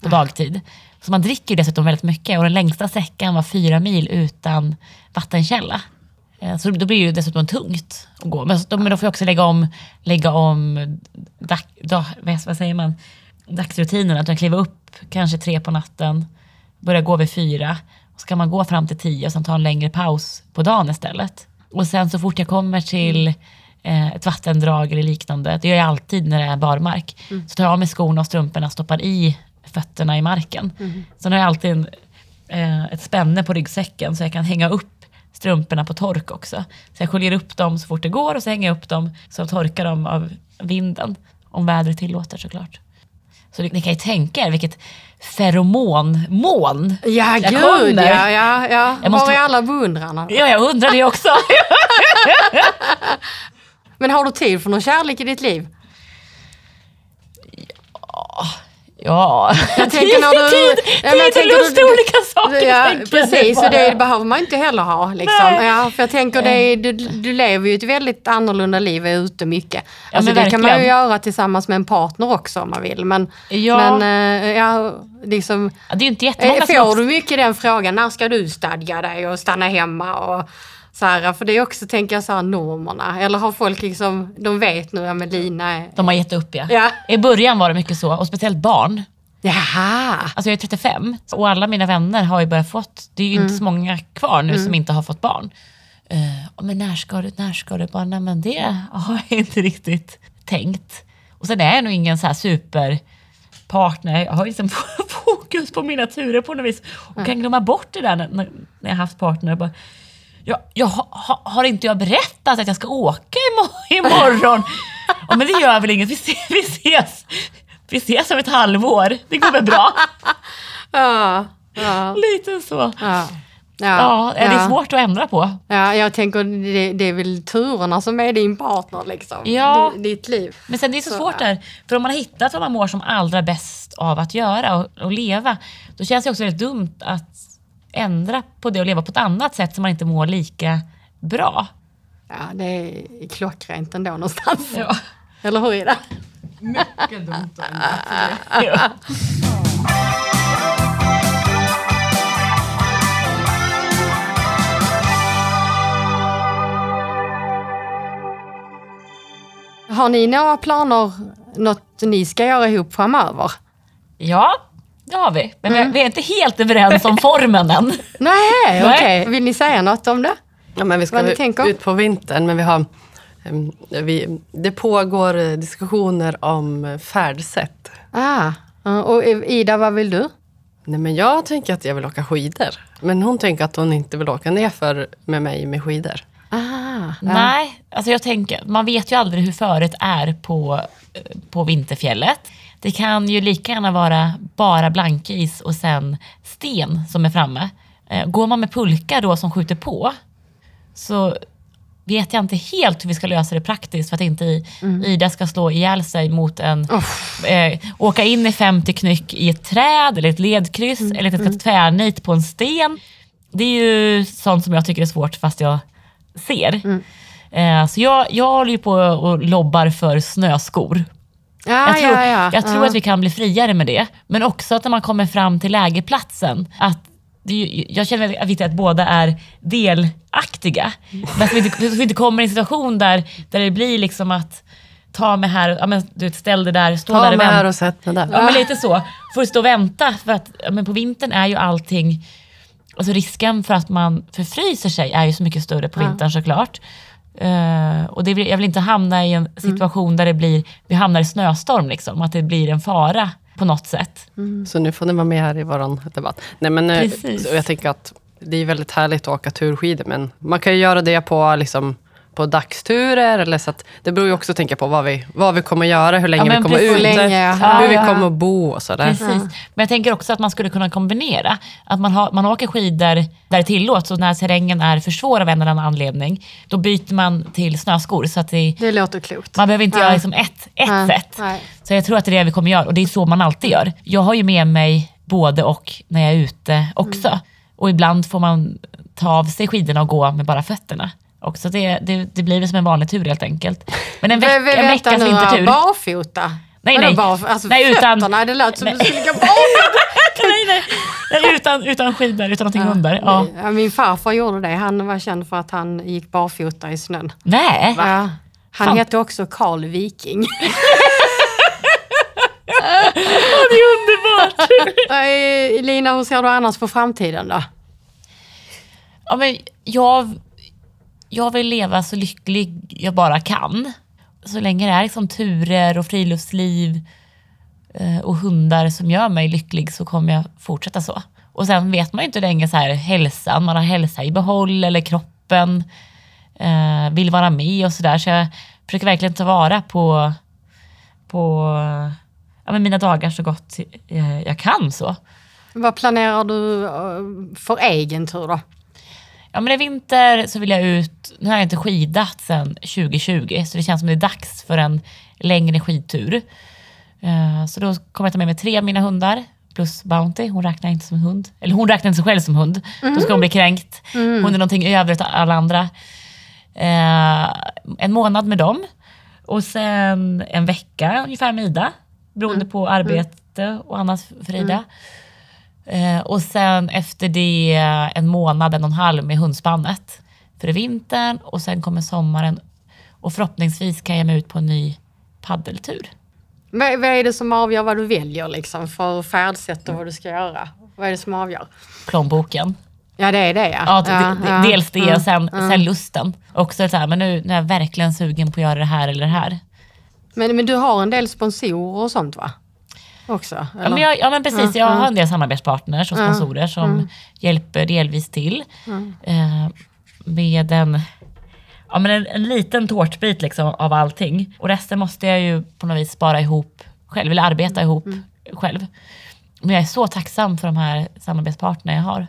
på dagtid. Så man dricker ju dessutom väldigt mycket och den längsta sträckan var fyra mil utan vattenkälla. Eh, Så då blir det dessutom tungt att gå. Men då, men då får jag också lägga om, lägga om dag, dag, vad säger man? dagsrutinerna. Att jag kliver upp kanske tre på natten, börjar gå vid fyra. Och så kan man gå fram till tio och sen ta en längre paus på dagen istället. Och sen så fort jag kommer till eh, ett vattendrag eller liknande, det gör jag alltid när det är barmark, så tar jag av mig skorna och strumporna och stoppar i fötterna i marken. Sen har jag alltid en, eh, ett spänne på ryggsäcken så jag kan hänga upp strumporna på tork också. Så jag sköljer upp dem så fort det går och så hänger jag upp dem så jag torkar dem av vinden. Om vädret tillåter såklart. Så ni, ni kan ju tänka er vilket feromonmoln Ja, jag gud kommer. ja, ja, ja. Jag måste- Var är alla beundrarna? Ja, jag undrar det också. Men har du tid för någon kärlek i ditt liv? Ja, Jag tänker när du... tid, tid, Ja, men jag tid tänker och lust är olika saker. Ja, precis. Och det behöver man inte heller ha. Liksom. Nej. Ja, för jag tänker, det, du, du lever ju ett väldigt annorlunda liv, är ute mycket. Ja, Alltså, det kan man ju verkligen. göra tillsammans med en partner också om man vill. Men, Ja. men eh, ja, liksom, Ja, det är inte eh, jättemånga som får också- du mycket den frågan, när ska du stadga dig och stanna hemma? Och, så här, för det är också, tänker jag, så här, normerna. Eller har folk liksom, de vet nu, ja men Lina är... De har gett upp ja. Ja. I början var det mycket så, och speciellt barn. Jaha! Alltså jag är 35 och alla mina vänner har ju börjat fått, det är ju inte Mm. så många kvar nu som inte har fått barn. Uh, men när ska du, när ska du? Bara, nej men det har jag inte riktigt tänkt. Och sen är jag nog ingen så här superpartner, jag har liksom fokus på mina turer på något vis. Och kan glömma bort det där när, när när jag haft partner. Bara, jag, jag, ha, har inte jag berättat att jag ska åka imo- imorgon? ja, men det gör väl inget, vi ses, vi ses, vi ses om ett halvår, det går väl bra? Ja, ja, Lite så. ja. Ja, det är ja. svårt att ändra på. Ja, jag tänker det, det är väl turerna som är din partner liksom. Ja. D- ditt liv. Men sen det är så, Så, svårt ja. där, för om man har hittat vad man mår som allra bäst av att göra och, och leva, då känns det också väldigt dumt att ändra på det och leva på ett annat sätt som man inte mår lika bra. Ja, det är klockrent ändå någonstans. Ja. Eller hur är det? Mycket dumt Ja. Har ni några planer, något ni ska göra ihop framöver? ja, det har vi. Men vi- vi är inte helt överens om formen än. Nej, okej. Vill ni säga något om det? Ja, men vi ska Vad ut- tänker? ut på vintern, men vi har... em, Vi, det pågår eh, diskussioner om eh, färdsätt. Ah, och Ida, vad vill du? Nej, men jag tänker att jag vill åka skidor. Men hon tänker att hon inte vill åka ner för med mig med skidor. Ah, ja. Nej, alltså jag tänker, man vet ju aldrig hur föret är på, eh, på vinterfjället. Det kan ju lika gärna vara bara blankis och sen sten som är framme. Eh, Går man med pulka då som skjuter på så vet jag inte helt hur vi ska lösa det praktiskt för att inte i- Ida ska slå ihjäl sig mot en, eh, åka in i 50 knyck i ett träd eller ett ledkryss eller att det ska ta tvärnit på en sten. Det är ju sånt som jag tycker är svårt fast jag ser. Eh, så jag, jag håller ju på och lobbar för snöskor. Ja, Jag tror, ja, ja. jag tror ja. att vi kan bli friare med det. Men också att när man kommer fram till lägerplatsen, att det jag känner att det är viktigt att båda är delaktiga. Men att vi inte, vi inte kommer i en situation där, där det blir liksom att ta mig här, ja, men, du ställ dig där, stå där Ta och mig vänta. här och sätt mig där. Ja, men lite så. Får stå och vänta. För att ja, men på vintern är ju allting... Alltså risken för att man förfryser sig är ju så mycket större på vintern såklart. Eh, och det vill, jag vill inte hamna i en situation där det blir, vi hamnar i snöstorm, liksom, att det blir en fara på något sätt. Så nu får ni vara med här i vår debatt. Nej, men, eh, Precis. jag tänker att det är väldigt härligt att åka turskidor, men man kan ju göra det på, liksom, på dagsturer. Eller så att, det beror ju också att tänka på vad vi, vad vi kommer göra, hur länge Ja, vi kommer Hur länge, ja. hur Ja, vi ja. kommer att bo och sådär. Precis. Men jag tänker också att man skulle kunna kombinera. Att man, har, man åker skidor där det tillåts och när terrängen är för svår av en eller annan anledning, då byter man till snöskor. Så att det, Det låter klokt. man behöver inte Ja. göra liksom ett, ett Nej, sätt. Så jag tror att det är det vi kommer göra och det är så man alltid gör. Jag har ju med mig både och när jag är ute också. Mm. Och ibland får man ta av sig skidorna och gå med bara fötterna. Också det, det, det blir väl som en vanlig tur helt enkelt. Men en, veck, en veckas vintertur. barfota? Nej, nej. Barf- alltså, Nej, utan- fötterna, det lät som Nej. du skulle gå barfota. nej, nej, nej, utan, utan skidor, utan någonting under. Ja. Ja, min farfar gjorde det. Han var känd för att han gick barfota i snön. Nej, Ja. Han Fan. hette också Karl Viking. det är underbart. Lina, hur ser du annars på framtiden då? Ja, men jag, jag vill leva så lycklig jag bara kan. Så länge det är liksom turer och friluftsliv eh, och hundar som gör mig lycklig så kommer jag fortsätta så. Och sen vet man ju inte hur länge så här, hälsan, man har hälsa i behåll eller kroppen eh, vill vara med och sådär. Så jag försöker verkligen ta vara på, på ja, men mina dagar så gott eh, jag kan. så. Vad planerar du eh, för egen tur då? Ja men i vinter så vill jag ut, nu har jag inte skidat sedan 2020 så det känns som det är dags för en längre skidtur. Eh, Så då kommer jag ta med mig tre av mina hundar plus Bounty, hon räknar inte som hund. Eller hon räknar inte sig själv som hund. Då ska hon bli kränkt. Hon är någonting över utav alla andra. Eh, en månad med dem. Och sen en vecka ungefär med Ida. Beroende på arbete och annat för Ida. Eh, och sen efter det en månad, en och en halv med hundspannet. För vintern och sen kommer sommaren. Och förhoppningsvis kan jag mig ut på en ny paddeltur. Vad, vad är det som avgör vad du väljer liksom för färdsätt och vad du ska göra? Vad är det som avgör? Plånboken. Ja det är det ja. Ja, ja, dels det Mm, och sen, mm. sen lusten. Och så är det så här, men nu, nu är jag verkligen sugen på att göra det här eller det här. Men, men du har en del sponsorer och sånt va? Också? Ja men, jag, ja men precis, jag har en del samarbetspartners och sponsorer som Mm. hjälper delvis till. Eh, med en, ja, men en, en liten tårtbit liksom av allting. Och resten måste jag ju på något vis spara ihop själv, eller arbeta ihop Mm. själv. Men jag är så tacksam för de här samarbetspartnerna jag har.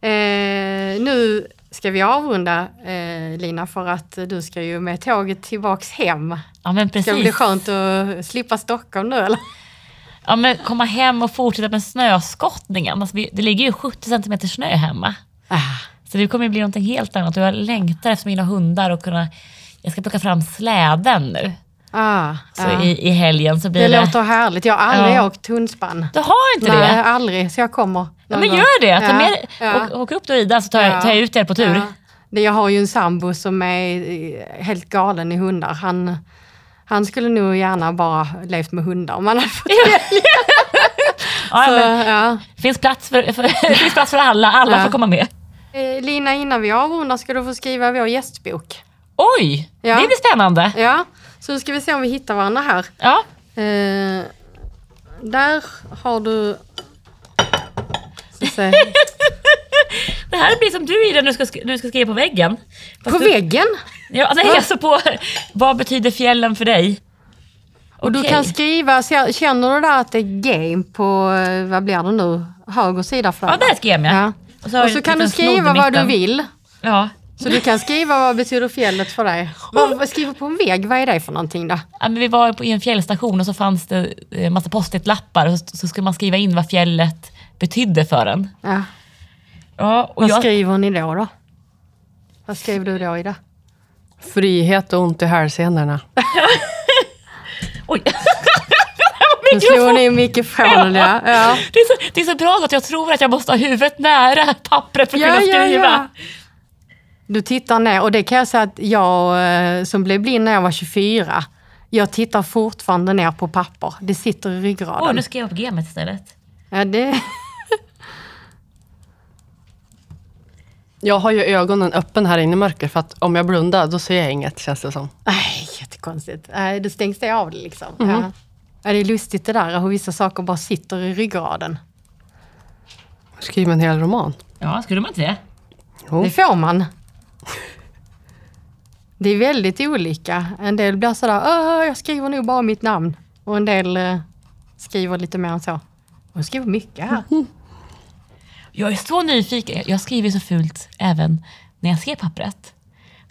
Eh, nu ska vi avrunda eh, Lina för att du ska ju med tåget tillbaks hem. Ja men Ska det bli precis. skönt att slippa Stockholm nu eller? Ja, men komma hem och fortsätta med snöskottningen. Alltså, vi- det ligger ju 70 centimeter snö hemma. Ah. Så det kommer ju bli någonting helt annat och jag längtar efter mina hundar och kunna... Jag ska plocka fram släden nu. Ah, Så ja. i, i helgen så blir Det det... låter härligt. Jag har aldrig Ja. åkt hundspann. Du har inte Nej, det? aldrig. Så jag kommer. Ja, men gör det! Ta med, ja. åk, upp då Ida så tar, jag, Ja. tar jag ut er på tur. Ja. Jag har ju en sambo som är helt galen i hundar. Han, han skulle nog gärna bara levt med hundar om han hade fått Ja, Så, men, ja. finns, plats för, för, finns plats för alla, alla Ja. får komma med. Eh, Lina, innan vi avrundar ska du få skriva vår gästbok. Oj, Ja. det blir spännande. Ja, så nu ska vi se om vi hittar varandra här. Ja. Eh, där har du... Det här blir som du Ida nu ska, sk- nu ska skriva på väggen. Fast På du, väggen. Ja, nej, alltså på vad betyder fjällen för dig? Och du kan skriva, känner du där att det är game på, eh, vad blir det nu, höger sida Ja, där skrev jag. Ja. Och så, Och så kan du skriva vad du vill. Ja. Så du kan skriva vad betyder fjället för dig. Vad, vad skriver på en vägg, vad är det för någonting då? ja, men vi var på, i en fjällstation och så fanns det en massa post-it-lappar och så, så skulle man skriva in vad fjället betydde för en. Ja. Ja, och Vad jag, skriver ni då? då? Vad skriver du då Ida? Frihet och ont i hälsenorna. oj. Nu slår ni mikrofonen ja. ja. Det, är så, det är så bra att jag tror att jag måste ha huvudet nära pappret för att Ja, kunna skriva. ja. Du tittar ner och det kan jag säga att jag eh, som blev blind när jag var 24, jag tittar fortfarande ner på papper. Det sitter i ryggraden. nu skrev jag på gamet istället. Ja, det... Jag har ju ögonen öppen här inne i mörker för att om jag blundar då ser jag inget känns det som. Nej, jättekonstigt. Nej, det stängs det av det liksom. Ja. Ja, det är lustigt det där hur vissa saker bara sitter i ryggraden. Skriv en hel roman. Ja, skulle man inte det? Jo. Det får man. Det är väldigt olika. En del blir sådär, "Åh, jag skriver nog bara mitt namn. Och en del eh, skriver lite mer än så. Jag skriver mycket här. Jag är så nyfiken. Jag skriver så fult även när jag ser pappret.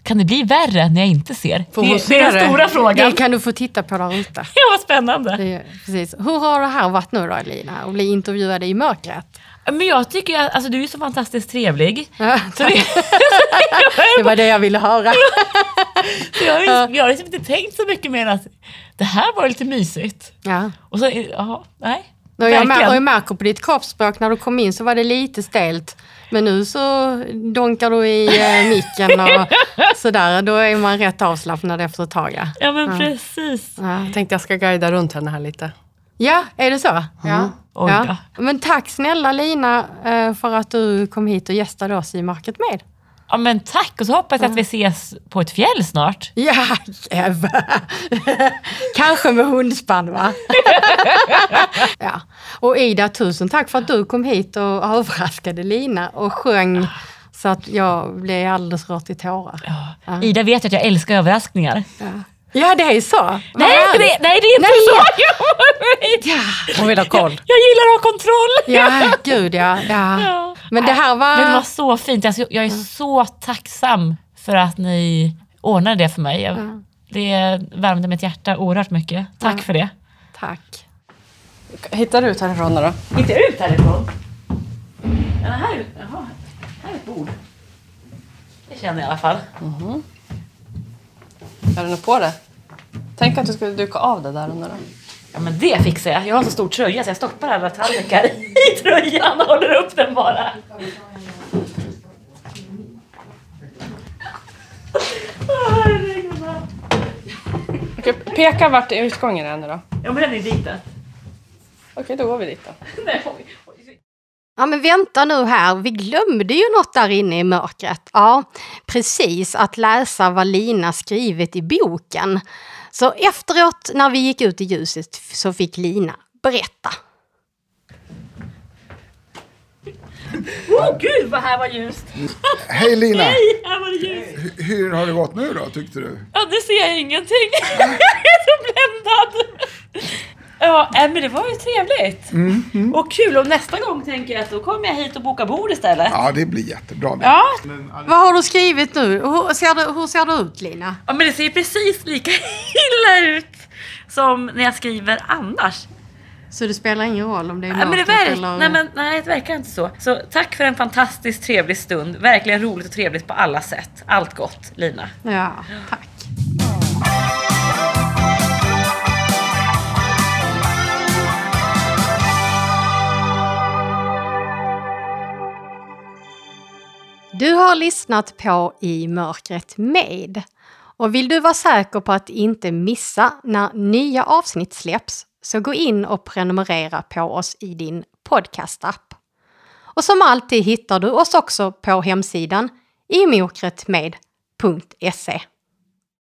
Kan det bli värre när jag inte ser? Får det, det är den stora frågan. Det kan du få titta på där ute. Ja, vad spännande. Det precis. Hur har det här varit nu då Elina? Att bli intervjuad i mörkret? Men jag tycker att alltså, du är så fantastiskt trevlig. Ja, Så det, det var det jag ville höra. så jag, har, jag har liksom inte tänkt så mycket mer än att det här var lite mysigt. Ja. Och så, ja, nej. Och jag, mär, jag märker på ditt kroppsspråk när du kom in så var det lite stelt. Men nu så donkar du i eh, micken och sådär. Då är man rätt avslappnad efter ett tag. Ja, Ja, men precis. ja. Jag tänkte jag ska guida runt henne här lite. ja är det så? Ja. Oj ja. Men tack snälla Lina eh, för att du kom hit och gästade oss i Market med. Ja, men tack. Och så hoppas jag att vi ses på ett fjäll snart. Ja, Eva. Kanske med hundspann va? ja. Och Ida, tusen tack för att du kom hit och överraskade Lina och sjöng så att jag blev alldeles rört i tårar. Ja. Ida vet att jag älskar överraskningar. Ja, ja det är så. Nej, det, nej, det är inte Nej. så! Jag, Ja, Hon vill ha koll. jag gillar att ha kontroll. ja, gud ja. ja. Ja. Men det här var... Men det var så fint. Jag, jag är så tacksam för att ni ordnade det för mig. Jag, Det värmde mitt hjärta oerhört mycket. Tack Ja. för det. Tack. Hittar du ut härifrån då? Inte ut härifrån. Ja, här, är- jaha, här är ett bord. Det känner jag i alla fall. Är du nog på det? Tänk att du skulle duka av det där under då. Ja men det fixar jag. Jag har så stor tröja så jag stoppar alla tallrikar i tröjan och håller upp den bara. Okej, peka vart utgången är nu då. Ja men den är dit. Okej, då går vi dit då. Ja men vänta nu här, vi glömde ju något där inne i mörkret. Ja, precis, att läsa vad Lina skrivit i boken. Så efteråt när vi gick ut i ljuset så fick Lina berätta. Åh gud vad här var ljust! Hej Lina! Nej, här var det ljust! Hur har det gått nu då, tyckte du? Ja, nu ser jag ingenting. jag är så bländad. Ja, äh, men det var ju trevligt. Och kul. Och nästa gång tänker jag att då kommer jag hit och bokar bord istället. Ja, det blir jättebra. det. Ja, Vad har du skrivit nu? Hur ser det, hur ser det ut Lina? ja, men det ser precis lika illa ut som när jag skriver annars. Så det spelar ingen roll om det är Ja, men det verkar, eller... nej, men, nej, det verkar inte så. Så tack för en fantastiskt trevlig stund. Verkligen roligt och trevligt på alla sätt. Allt gott, Lina. Ja, tack. Du har lyssnat på I mörkret med. Och vill du vara säker på att inte missa när nya avsnitt släpps så gå in och prenumerera på oss i din podcastapp. Och som alltid hittar du oss också på hemsidan imokretmed.se.